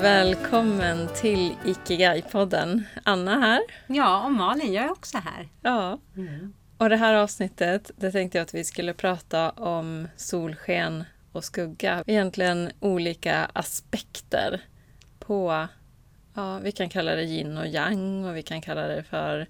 välkommen till Ikigai-podden. Anna här. Ja, och Malin, jag är också här. Ja. Mm. Och det här avsnittet, det tänkte jag att vi skulle prata om solsken och skugga. Egentligen olika aspekter på, ja, vi kan kalla det yin och yang och vi kan kalla det för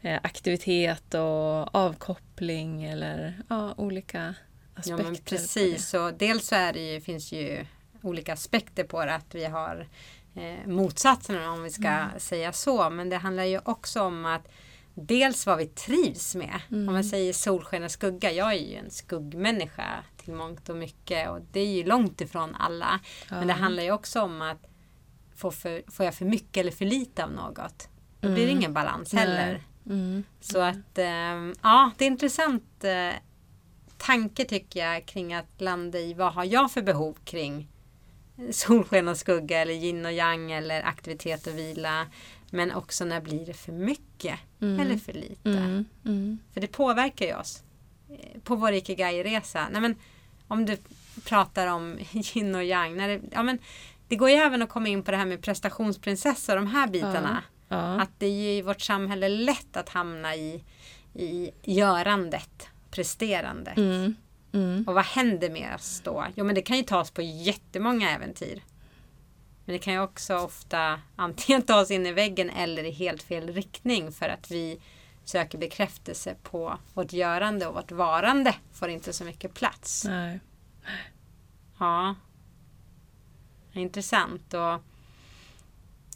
eh, aktivitet och avkoppling eller ja, olika aspekter. Ja, men precis. Och dels så är det ju, finns ju olika aspekter på det. Att vi har eh, motsatsen om vi ska mm. säga så. Men det handlar ju också om att dels vad vi trivs med. Mm. Om man säger solsken och skugga. Jag är ju en skuggmänniska till mångt och mycket. Och det är ju långt ifrån alla. Ja. Men det handlar ju också om att får, för, får jag för mycket eller för lite av något. Då blir det mm. ingen balans heller. Mm. Så att eh, ja, det är intressant eh, tanke tycker jag kring att landa i vad har jag för behov kring solsken och skugga eller yin och yang eller aktivitet och vila. Men också när blir det för mycket mm. eller för lite. Mm. Mm. För det påverkar ju oss. Eh, på vår ikigai-resa. om du pratar om yin och yang. När det, ja, men, det går ju även att komma in på det här med prestationsprinsessa och de här bitarna. Ja. Ja. Att det är ju i vårt samhälle lätt att hamna i, i görandet, presterandet. Mm. Mm. Och vad händer med oss då? Jo men det kan ju ta oss på jättemånga äventyr. Men det kan ju också ofta antingen ta oss in i väggen eller i helt fel riktning för att vi söker bekräftelse på vårt görande och vårt varande får inte så mycket plats. Nej. Ja. Intressant. Och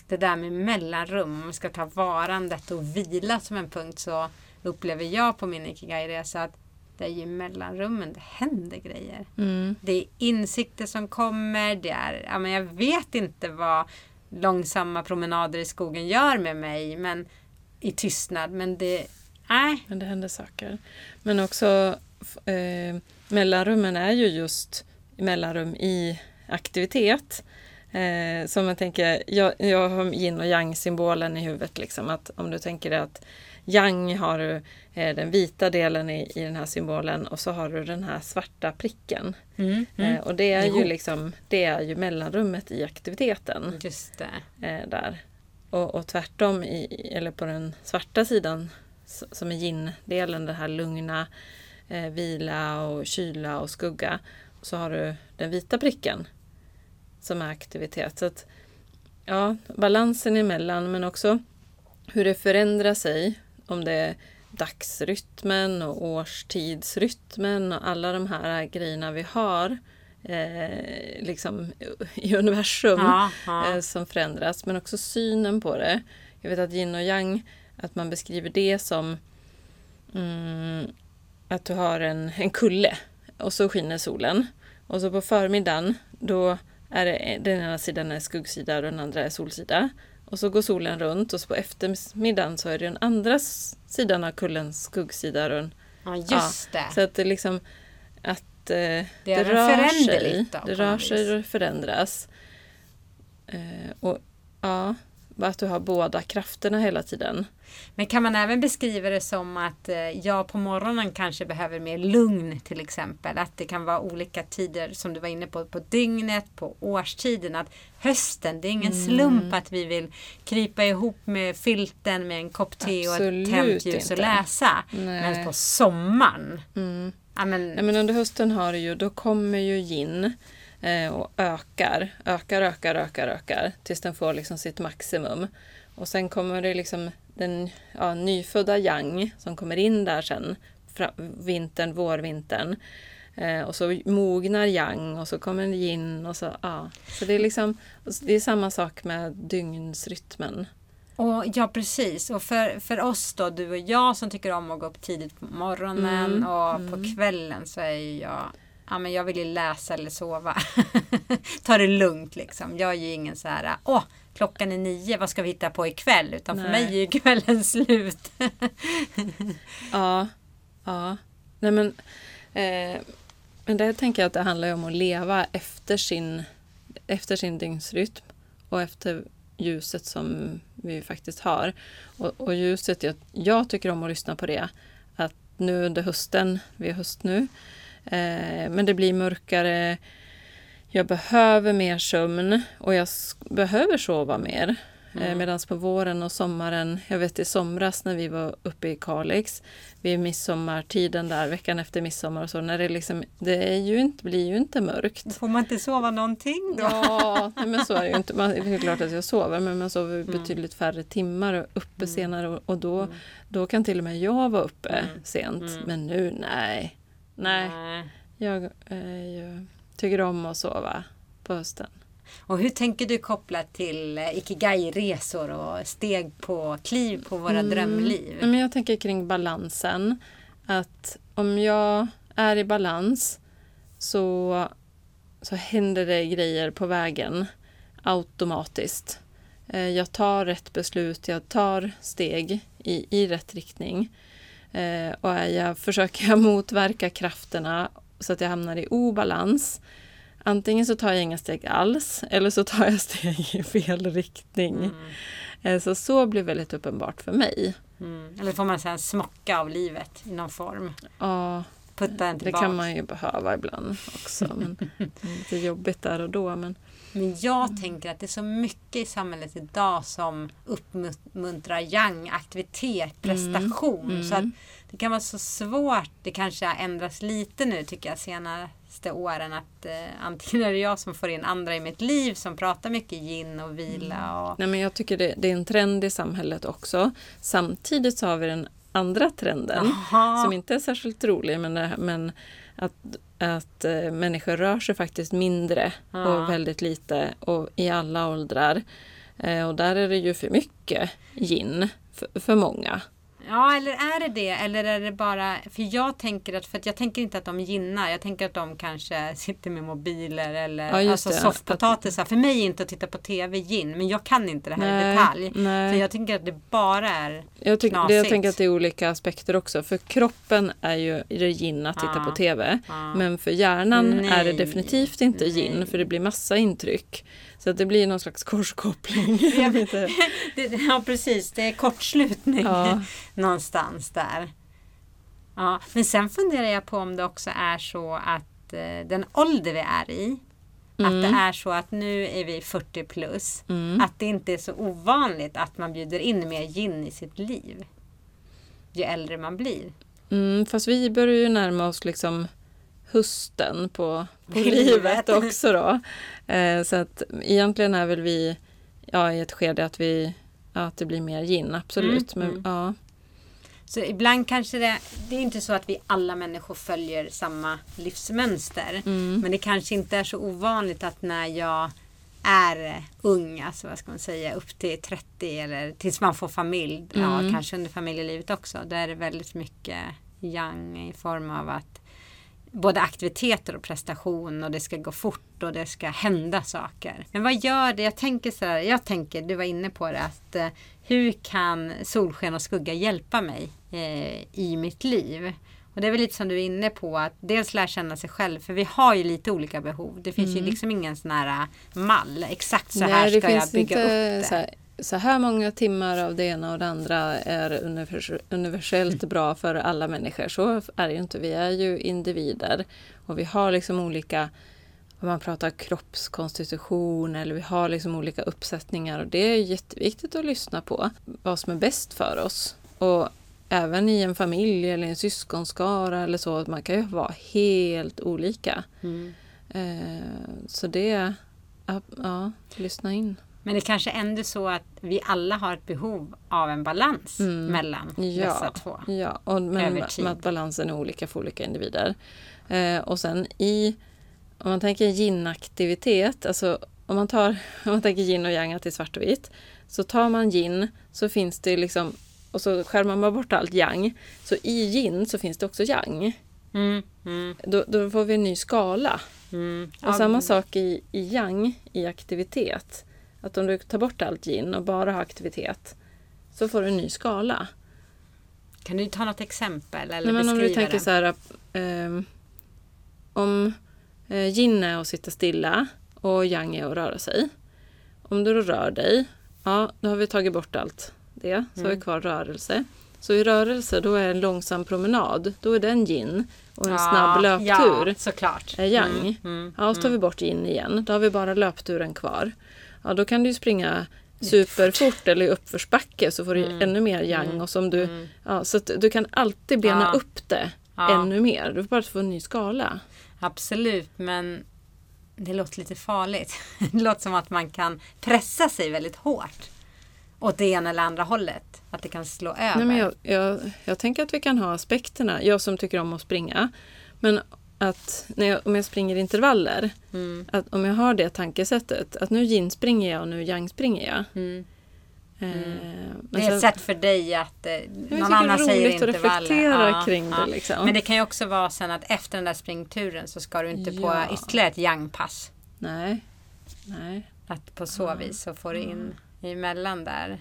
det där med mellanrum, om vi ska ta varandet och vila som en punkt så upplever jag på min Ikigai-resa att det är ju mellanrummen det händer grejer. Mm. Det är insikter som kommer. Det är, ja, men jag vet inte vad långsamma promenader i skogen gör med mig men i tystnad. Men det, nej. Men det händer saker. Men också eh, mellanrummen är ju just mellanrum i aktivitet. Eh, som jag tänker, jag, jag har yin och yang symbolen i huvudet. Liksom, att om du tänker att Yang har du eh, den vita delen i, i den här symbolen och så har du den här svarta pricken. Mm, mm. Eh, och det är, ju liksom, det är ju mellanrummet i aktiviteten. Just det. Eh, där. Och, och tvärtom, i, eller på den svarta sidan som är yin-delen, det här lugna, eh, vila och kyla och skugga. Så har du den vita pricken som är aktivitet. Så att, ja, balansen emellan men också hur det förändrar sig om det är dagsrytmen och årstidsrytmen och alla de här grejerna vi har eh, liksom i universum ja, ja. Eh, som förändras. Men också synen på det. Jag vet att yin och yang, att man beskriver det som mm, att du har en, en kulle och så skiner solen. Och så på förmiddagen då är det, den ena sidan är skuggsida och den andra är solsida. Och så går solen runt och så på eftermiddagen så är det den andra sidan av kullens skuggsida. Och, ja, just ja, det. Så att det liksom att eh, det, det rör sig. Det rör sig och förändras. Eh, och ja, att du har båda krafterna hela tiden. Men kan man även beskriva det som att eh, jag på morgonen kanske behöver mer lugn till exempel. Att det kan vara olika tider som du var inne på, på dygnet, på årstiden. Att hösten, det är ingen mm. slump att vi vill krypa ihop med filten med en kopp te Absolut och ett tänt ljus och läsa. Men på sommaren. Mm. Ja, men, ja, men under hösten har du ju, då kommer ju gin och ökar, ökar, ökar, ökar, ökar tills den får liksom sitt maximum. Och sen kommer det liksom den ja, nyfödda yang som kommer in där sen, vintern, vårvintern. Eh, och så mognar yang och så kommer yin och så, ja. Så det är liksom, det är samma sak med dygnsrytmen. Och, ja precis, och för, för oss då, du och jag som tycker om att gå upp tidigt på morgonen mm, och mm. på kvällen så är jag ja, men jag vill ju läsa eller sova. Ta det lugnt liksom. Jag är ju ingen så här, åh, klockan är nio, vad ska vi hitta på ikväll? Utan Nej. för mig är ju kvällen slut. ja, ja. Nej men, eh, men det tänker jag att det handlar om att leva efter sin, efter sin dygnsrytm och efter ljuset som vi faktiskt har. Och, och ljuset, jag, jag tycker om att lyssna på det. Att nu under hösten, vi är höst nu, men det blir mörkare jag behöver mer sömn och jag behöver sova mer. Mm. Medan på våren och sommaren, jag vet i somras när vi var uppe i Kalix vid midsommartiden där, veckan efter midsommar och så, när det liksom, det är ju inte, blir ju inte mörkt. Får man inte sova någonting då? Ja, nej, men så är det ju inte. Man, det är klart att jag sover, men man sover betydligt färre timmar och uppe senare och, och då, då kan till och med jag vara uppe Mm. sent. Mm. Men nu, nej. Nej, Nej. jag eh, tycker om att sova på hösten. Och hur tänker du kopplat till eh, Ikigai-resor och steg på kliv på våra Mm. drömliv? Men jag tänker kring balansen. Att om jag är i balans så, så händer det grejer på vägen automatiskt. Eh, Jag tar rätt beslut, jag tar steg i, i rätt riktning. Eh, Och jag, försöker motverka krafterna så att jag hamnar i obalans. Antingen så tar jag inga steg alls eller så tar jag steg i fel riktning. Mm. Eh, Så så blir väldigt uppenbart för mig. Mm. Eller får man en smocka av livet i någon form? Ja, Putta det tillbaka. kan man ju behöva ibland också. Men det är lite jobbigt där och då. Men Men jag tänker att det är så mycket i samhället idag som uppmuntrar yang, aktivitet, prestation. Mm. Så att det kan vara så svårt. Det kanske har ändrats lite nu tycker jag senaste åren. Att eh, antingen är det jag som får in andra i mitt liv som pratar mycket yin och vila. Och, Nej, men jag tycker det, det är en trend i samhället också. Samtidigt så har vi den andra trenden Jaha. som inte är särskilt rolig men, det- men att, att eh, människor rör sig faktiskt mindre Ja. och väldigt lite och i alla åldrar. Eh, och där är det ju för mycket yin för, för många. Ja, eller är det det? Eller är det bara... För jag tänker att... För att jag tänker inte att de ginnar. Jag tänker att de kanske sitter med mobiler eller Ja, alltså soffpotatisar. För mig är inte att titta på TV gin. Men jag kan inte det här i Nej, detalj. nej. Så jag tänker att det bara är... Jag, tycker, det, jag knasigt. tänker att det är olika aspekter också. För kroppen är ju det yin att titta Ja. på TV. Ja. Men för hjärnan är det Nej. definitivt inte Nej. yin för det blir massa intryck. Så att det blir någon slags korskoppling. Det, ja, precis. Det är kortslutning Ja. någonstans där. Ja, men sen funderar jag på om det också är så att eh, den ålder vi är i Att det är så att nu är vi 40 plus. Mm. Att det inte är så ovanligt att man bjuder in mer gin i sitt liv. Ju äldre man blir. Mm, fast vi börjar ju närma oss liksom hösten på, på Livet. också då. Eh, så att egentligen är väl vi ja, i ett skede att vi ja, att det blir mer gin, absolut. Mm, Men, mm. Ja, Så ibland kanske det, det är inte så att vi alla människor följer samma livsmönster. mm. Men det kanske inte är så ovanligt att när jag är ung, alltså vad ska man säga, upp till 30 eller tills man får familj, ja Mm. kanske under familjelivet också. Då är det väldigt mycket yang i form av att både aktiviteter och prestation och det ska gå fort och det ska hända saker. Men vad gör det? Jag tänker så här, jag tänker, du var inne på det, att eh, hur kan solsken och skugga hjälpa mig eh, i mitt liv? Och det är väl lite som du är inne på, att dels lära känna sig själv, för vi har ju lite olika behov. Det finns ju liksom ingen sån här mall, exakt så här Mm. Nej, det ska jag bygga upp det. Så här, många timmar av det ena och det andra är univers- universellt bra för alla människor. Så är det ju inte. Vi är ju individer och vi har liksom olika om man pratar kroppskonstitution eller vi har liksom olika uppsättningar och det är jätteviktigt att lyssna på vad som är bäst för oss. Och även i en familj eller en syskonskara eller så, man kan ju vara helt olika. Mm. Eh, så det, ja, lyssna in. Men det kanske ändå är så att vi alla har ett behov av en balans Mm. mellan dessa två. Ja, och men med, att balansen är olika för olika individer. Eh, och sen i, om man tänker yin-aktivitet, alltså om man, tar, om man tänker yin och yang till svart och vitt, så tar man yin så finns det liksom, och så skärmar man bort allt yang. Så i yin så finns det också yang. Mm, mm, Då, då får vi en ny skala. mm. Och Ja, samma sak i, i yang, i aktivitet. Att om du tar bort allt yin och bara har aktivitet så får du en ny skala. Kan du ta något exempel eller Nej, men om du tänker det? så här, ehm, om eh, yin är att sitta stilla och yang är att röra sig. Om du då rör dig, ja, då har vi tagit bort allt det, så har Mm. vi kvar rörelse. Så i rörelse då är en långsam promenad, då är den yin. Och en Ja, snabb löptur Ja, såklart. är yang. Mm, mm, Ja, och så tar vi bort yin igen. Då har vi bara löpturen kvar. Ja, då kan du ju springa superfort eller i uppförsbacke så får du Mm. ännu mer yang. Och som du, ja, så du kan alltid bena Ja. upp det Ja. ännu mer. Du får bara få en ny skala. Absolut, men det låter lite farligt. Det låter som att man kan pressa sig väldigt hårt åt det ena eller andra hållet. Att det kan slå över. Nej, men jag, jag, jag tänker att vi kan ha aspekterna. Jag som tycker om att springa. Men att när jag, om jag springer intervaller, Mm, att om jag har det tankesättet att nu yin springer jag och nu yang springer jag. mm. Eh, men Det är ett sätt för dig att eh, någon annan säger intervaller. reflektera kring det, liksom. Men det kan ju också vara sen att efter den där springturen så ska du inte på Ja. ytterligare ett yang-pass. Nej. Nej. Att på så vis så får du in emellan där.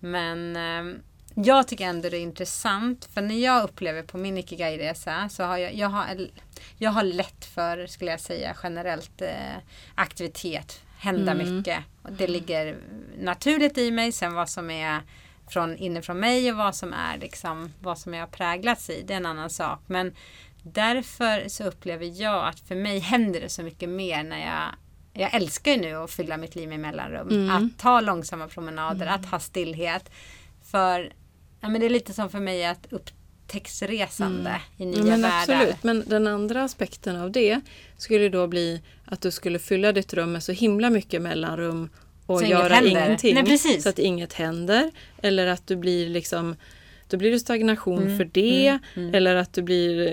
Men eh, jag tycker ändå det är intressant. För när jag upplever på min Ikigai-resa så har jag, jag, har, jag har lätt för, skulle jag säga, generellt eh, aktivitet. Hända mycket. Och det ligger naturligt i mig. Sen vad som är från inifrån mig och vad som är liksom, vad som jag har präglats i. Det är en annan sak. Men därför så upplever jag att för mig händer det så mycket mer när jag jag älskar ju nu att fylla mitt liv med mellanrum. Mm. Att ta långsamma promenader, att ha stillhet. För ja, men det är lite som för mig att upptäcktsresande i nya Mm. Ja, men världar. absolut. Men den andra aspekten av det skulle då bli att du skulle fylla ditt rum med så himla mycket mellanrum och Så göra ingenting. Nej. Så att inget händer. Eller att du blir liksom då blir det stagnation Mm, för det. Eller att du blir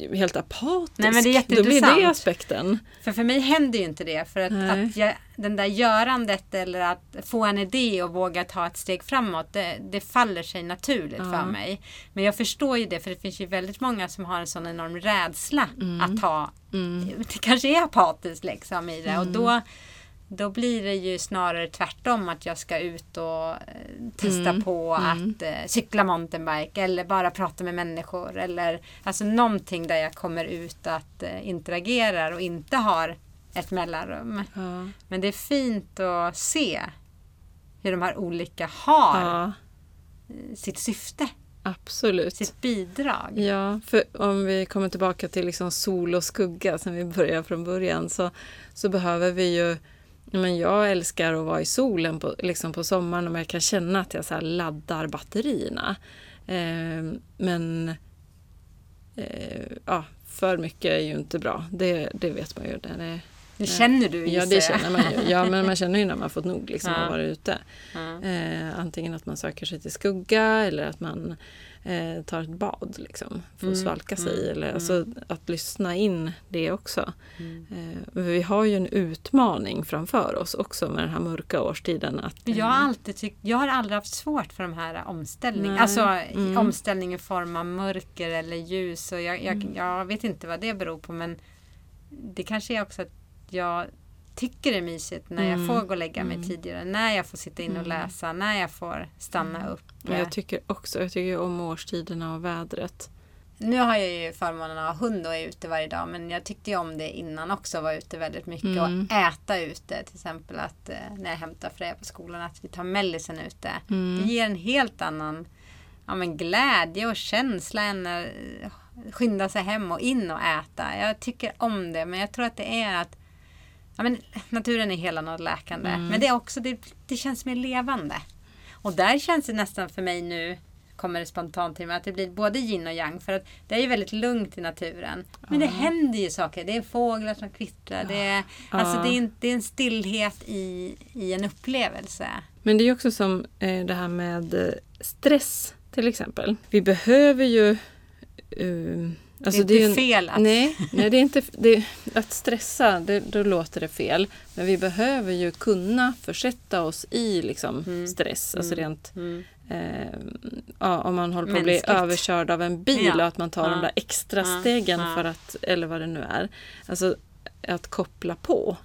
eh, helt apatisk. Nej, men det är då blir det jätteintressant. aspekten. För för mig händer ju inte det. För att, att jag, den där görandet eller att få en idé och våga ta ett steg framåt. Det, det faller sig naturligt Ja. för mig. Men jag förstår ju det. För det finns ju väldigt många som har en sån enorm rädsla att ta. Det kanske är apatiskt liksom i det. Och då, då blir det ju snarare tvärtom. Att jag ska ut och eh, testa på att eh, cykla mountainbike. Eller bara prata med människor. Eller alltså någonting där jag kommer ut att eh, interagerar och inte har ett mellanrum. Ja. Men det är fint att se hur de här olika har ja, sitt syfte, absolut. sitt bidrag. Ja, för om vi kommer tillbaka till liksom sol och skugga som vi började från början så, så behöver vi ju men jag älskar att vara i solen på, liksom på sommaren och jag kan känna att jag så laddar batterierna. Eh, men eh, ja, för mycket är ju inte bra. Det, det vet man ju. Det är, Det känner du ja, det känner man ju. Ja, men man känner ju när man fått nog liksom, Ja. varit ute. Ja. Eh, antingen att man söker sig till skugga eller att man eh, tar ett bad liksom, för att Mm, svalka sig. mm, Eller, mm. alltså, att lyssna in det också. Mm. Eh, vi har ju en utmaning framför oss också med den här mörka årstiden. Att, Jag har alltid tyckt, jag har aldrig haft svårt för de här omställningarna. Alltså Mm. omställning i form av mörker eller ljus. Och jag, jag, jag vet inte vad det beror på men det kanske är också att jag tycker det är mysigt när jag Mm. får gå och lägga mig Mm. tidigare. När jag får sitta in och Mm. läsa. När jag får stanna upp. jag tycker också jag tycker om årstiderna och vädret. Nu har jag ju förmånen att ha hund och är ute varje dag men jag tyckte ju om det innan också. Vara ute väldigt mycket Mm. och äta ute. Till exempel att eh, när jag hämtar Freja på skolan att vi tar mellisen ute. Mm. Det ger en helt annan ja, men glädje och känsla än att eh, skynda sig hem och in och äta. Jag tycker om det men jag tror att det är att ja, men naturen är helande och läkande. Mm. Men det är också, det, det känns mer levande. Och där känns det nästan för mig nu kommer det spontant till mig att det blir både yin och yang. För att det är ju väldigt lugnt i naturen. Men det händer ju saker. Det är fåglar som kvittrar. Det är, alltså Ja. det är, en, det är en stillhet i, i en upplevelse. Men det är också som eh, det här med eh, stress till exempel. Vi behöver ju... eh, alltså det är ju inte en- fel att... Nej, nej det är inte, det, att stressa, det, då låter det fel. Men vi behöver ju kunna försätta oss i liksom, Mm. stress. Alltså Mm. rent, Mm. eh, ja, om man håller på att bli överkörd av en bil Ja. och att man tar de Ja. där extra stegen för att, eller vad det nu är. Alltså att koppla på.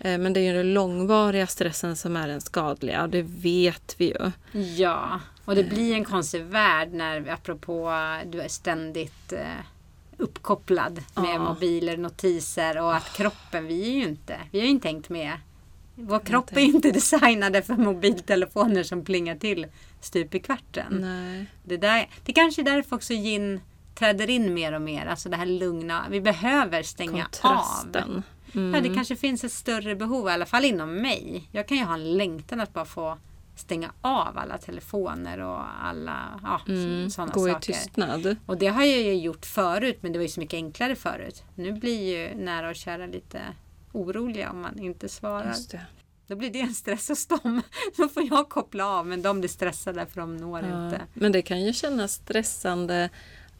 Eh, men det är ju den långvariga stressen som är den skadliga, det vet vi ju. Ja, och det blir en konstig värld när, apropå, du är ständigt eh, uppkopplad med Ja. mobiler, notiser och att kroppen, vi är ju inte, vi har ju inte hängt med vår kropp är inte designade för mobiltelefoner som plingar till stup i kvarten. Nej. Det, där, det kanske är därför också gin träder in mer och mer. Alltså det här lugna. Vi behöver stänga av. Mm. Ja, det kanske finns ett större behov, i alla fall inom mig. Jag kan ju ha en längtan att bara få stänga av alla telefoner och alla ja, Mm. sådana Gå i saker. tystnad. Och det har jag ju gjort förut, men det var ju så mycket enklare förut. Nu blir ju nära och kära lite oroliga om man inte svarar. Då blir det en stress hos dem. Då får jag koppla av, men de blir stressade för de når Ja. inte. Men det kan ju kännas stressande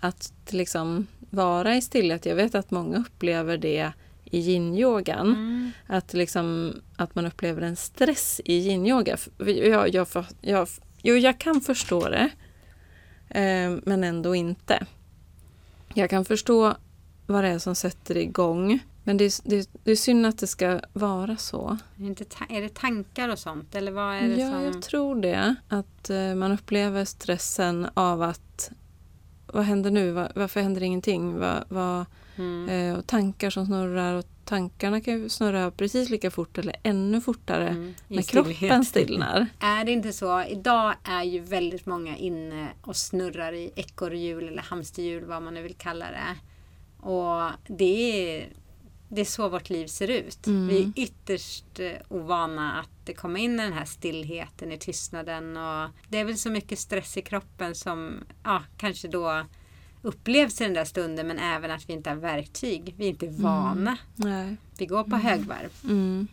att liksom vara i stillhet. Jag vet att många upplever det i yin-yogan. Mm. Att, liksom, att man upplever en stress i yin-yoga. Jag, jag, jag, jo, jag kan förstå det. Eh, men ändå inte. Jag kan förstå vad det är som sätter igång. Men det är, det, det är synd att det ska vara så. Är, inte ta- är det tankar och sånt? Eller vad är det Ja, som... jag tror det. Att eh, man upplever stressen av att vad händer nu? Va- Varför händer ingenting? Va, va, Mm. eh, och tankar som snurrar och tankarna kan ju snurra precis lika fort eller ännu fortare Mm. I när stillhet. kroppen stillnar. Är det inte så? Idag är ju väldigt många inne och snurrar i ekorrhjul eller hamsterhjul, vad man nu vill kalla det. Och det är, det är så vårt liv ser ut. Mm. Vi är ytterst eh, ovana att det kommer in den här stillheten i tystnaden. Och det är väl så mycket stress i kroppen som ja, kanske då upplevs i den där stunden men även att vi inte har verktyg. Vi är inte vana. Nej. Vi går på högvarv. Mm.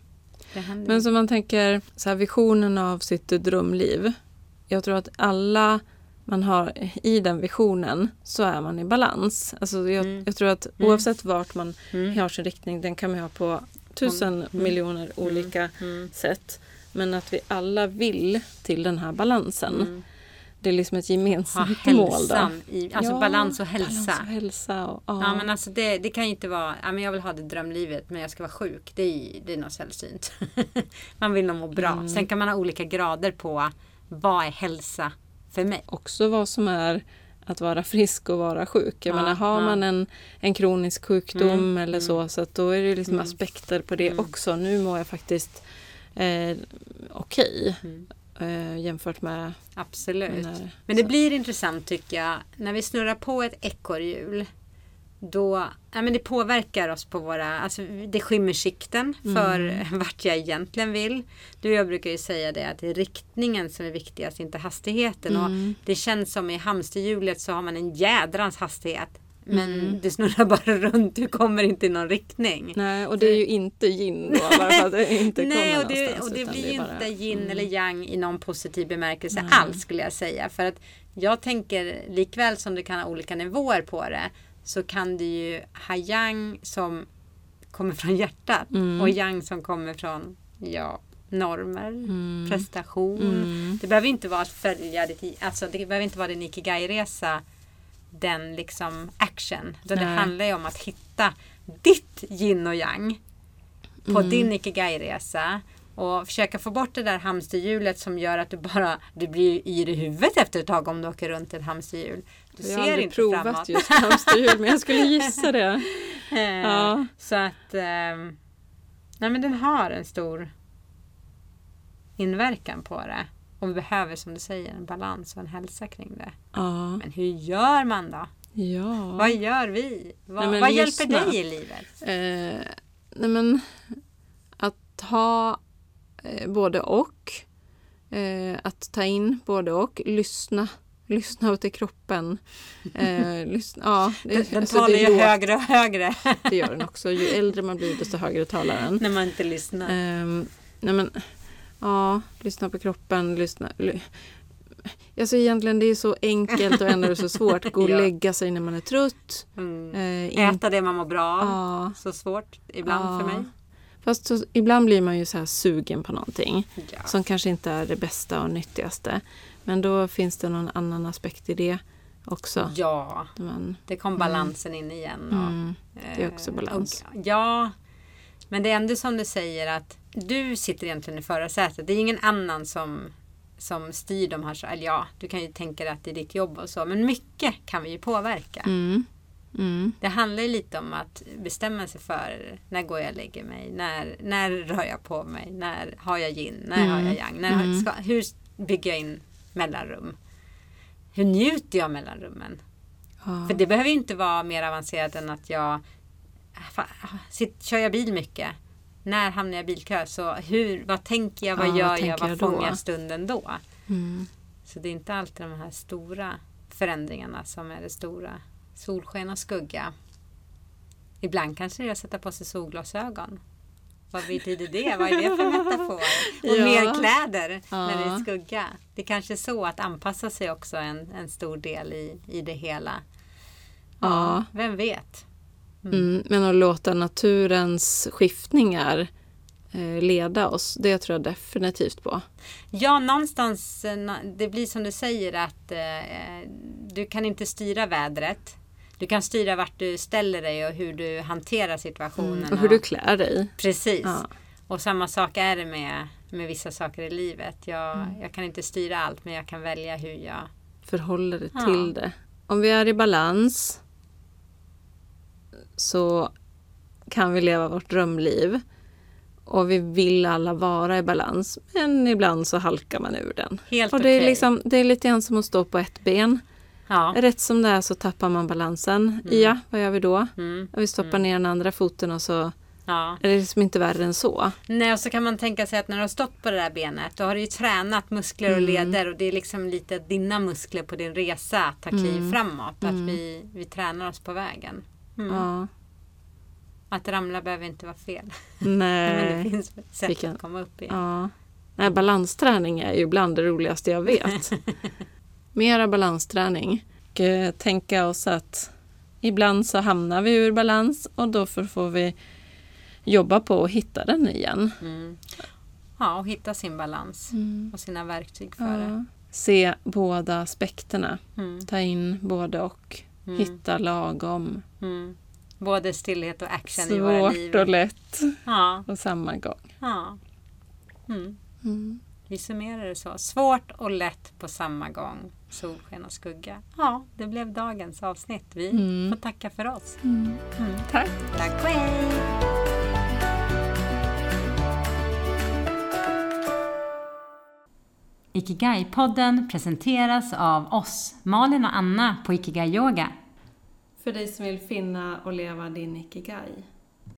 Det händer Men som man tänker, så här, visionen av sitt drömliv. Jag tror att alla man har i den visionen så är man i balans. Alltså jag, Mm. jag tror att Mm. oavsett vart man Mm. har sin riktning, den kan man ha på tusen Mm. miljoner olika Mm. sätt. Men att vi alla vill till den här balansen. Det är liksom ett Ha gemensamt mål. Då. i, alltså Ja, balans och hälsa. Balans och hälsa. Och, ja. Ja men alltså det, det kan ju inte vara, ja men jag vill ha det drömlivet men jag ska vara sjuk. Det är, det är något sällsynt. man vill nog må bra. Mm. Sen kan man ha olika grader på vad är hälsa för mig. Också vad som är att vara frisk och vara sjuk. Jag Ja, menar, har ja. man en, en kronisk sjukdom Mm, eller mm. så, så då är det liksom Mm. aspekter på det Mm. också. Nu mår jag faktiskt eh, okej Mm. Eh, jämfört med Absolut. när... Men det så. blir intressant tycker jag när vi snurrar på ett ekorrhjul. Då, ja, men det påverkar oss på våra, alltså det skymmer sikten för Mm. vart jag egentligen vill. Du och jag brukar ju säga det att det är riktningen som är viktigast, inte hastigheten. Och Mm. det känns som i hamsterhjulet så har man en jädrans hastighet. Men Mm. det snurrar bara runt, du kommer inte i någon riktning. Nej, och det är ju inte gin då, bara för att det inte Nej, kommer och det, och det blir ju är bara- inte yin mm. eller yang i någon positiv bemärkelse Nej. alls skulle jag säga. För att jag tänker likväl som du kan ha olika nivåer på det så kan du ju ha yang som kommer från hjärtat Mm. och yang som kommer från ja, normer, Mm. prestation. Mm. Det behöver inte vara att följa ditt, alltså det behöver inte vara din ikigai-resa den liksom action. Utan det handlar ju om att hitta ditt yin och yang på Mm. din ikigai-resa och försöka få bort det där hamsterhjulet som gör att du bara du blir yr i huvudet efter ett tag om du åker runt ett hamsterhjul. Du Jag har ser aldrig inte provat framåt. just hamsterhjul, men jag skulle gissa det. Eh, Ja. Så att ehm, nej men den har en stor inverkan på det. Och vi behöver som du säger en balans och en hälsa kring det. Ja. Men hur gör man då? ja. Vad gör vi? Vad, Nej, vad hjälper dig i livet? Eh, nej men att ha eh, både och. Eh, att ta in både och. Lyssna. Lyssna till kroppen. Eh, lyssna, ja, det, Den, den alltså, talar ju högre och högre Det gör den också. Ju äldre man blir desto högre talar den. när man inte lyssnar. Ehm, nej men, ja, lyssna på kroppen. Lyssna. ly- Alltså egentligen det är så enkelt och ändå är det så svårt. Gå och Ja. lägga sig när man är trött. Mm. Eh, Äta det man mår bra av. ja, Så svårt ibland Ja. för mig. Fast så, ibland blir man ju så här sugen på någonting. Som kanske inte är det bästa och nyttigaste. Men då finns det någon annan aspekt i det också. ja, Man, det kom balansen in igen. Och, mm, det är också eh, balans. och- ja, men det är ändå som du säger att du sitter egentligen i förarsätet. Det är ingen annan som, som styr de här. så- Eller ja, du kan ju tänka dig att det är ditt jobb och så. Men mycket kan vi ju påverka. mm, Mm. Det handlar ju lite om att bestämma sig för när går jag och lägger mig, när, när rör jag på mig, när har jag yin, när har jag yang, när har, Mm. ska, hur bygger jag in mellanrum? Hur njuter jag mellanrummen? Ja. För det behöver inte vara mer avancerat än att jag sitt, kör jag bil mycket. När hamnar jag i bilkö? Så hur, vad tänker jag, vad Ja, vad gör jag, vad jag då? fångar jag stunden då? Mm. Så det är inte alltid de här stora förändringarna som är det stora. Solsken och skugga. Ibland kanske det är att sätta på sig solglasögon. Vad betyder det? Vad är det för metafor? Och Ja. mer kläder när det är Ja. skugga. Det är kanske är så att anpassa sig också en, en stor del i, i det hela. Ja. Vem vet? Mm. Men att låta naturens skiftningar eh, leda oss, det tror jag definitivt på. Ja, någonstans, eh, det blir som du säger att eh, du kan inte styra vädret. Du kan styra vart du ställer dig och hur du hanterar situationen. Mm. Och hur du klär dig. Precis. Ja. Och samma sak är det med, med vissa saker i livet. Jag, Mm. jag kan inte styra allt men jag kan välja hur jag... Förhåller dig Ja. till det. Om vi är i balans så kan vi leva vårt drömliv. Och vi vill alla vara i balans. Men ibland så halkar man ur den. Helt Och det är, liksom, det är lite grann som att stå på ett ben. Ja. Rätt som det är så tappar man balansen. Ja, vad gör vi då? Mm. Vi stoppar ner den andra foten och så ja. är det liksom inte värre än så. Nej, och så kan man tänka sig att när du har stått på det där benet då har du ju tränat muskler och leder och det är liksom lite dina muskler på din resa att ta kliv framåt. Att vi, vi tränar oss på vägen. Mm. Ja. Att ramla behöver inte vara fel. Men det Nej. finns sätt Vi kan- att komma upp i. Ja. Nej, balansträning är ju bland det roligaste jag vet. Mera balansträning. Och, eh, tänka oss att ibland så hamnar vi ur balans och då får vi jobba på att hitta den igen. Mm. Ja, och hitta sin balans och sina verktyg för det. Ja. Se båda aspekterna. Mm. Ta in både och. Mm. Hitta lagom. Mm. Både stillhet och action i våra liv. Svårt och lätt Ja, samma gång. ja. Mm. Mm. Vi summerar det så. Svårt och lätt på samma gång. Solsken och skugga. Ja, det blev dagens avsnitt. Vi Mm. får tacka för oss. Tack! Tack och hej! Ikigai-podden presenteras av oss, Malin och Anna på Ikigai Yoga. För dig som vill finna och leva din ikigai.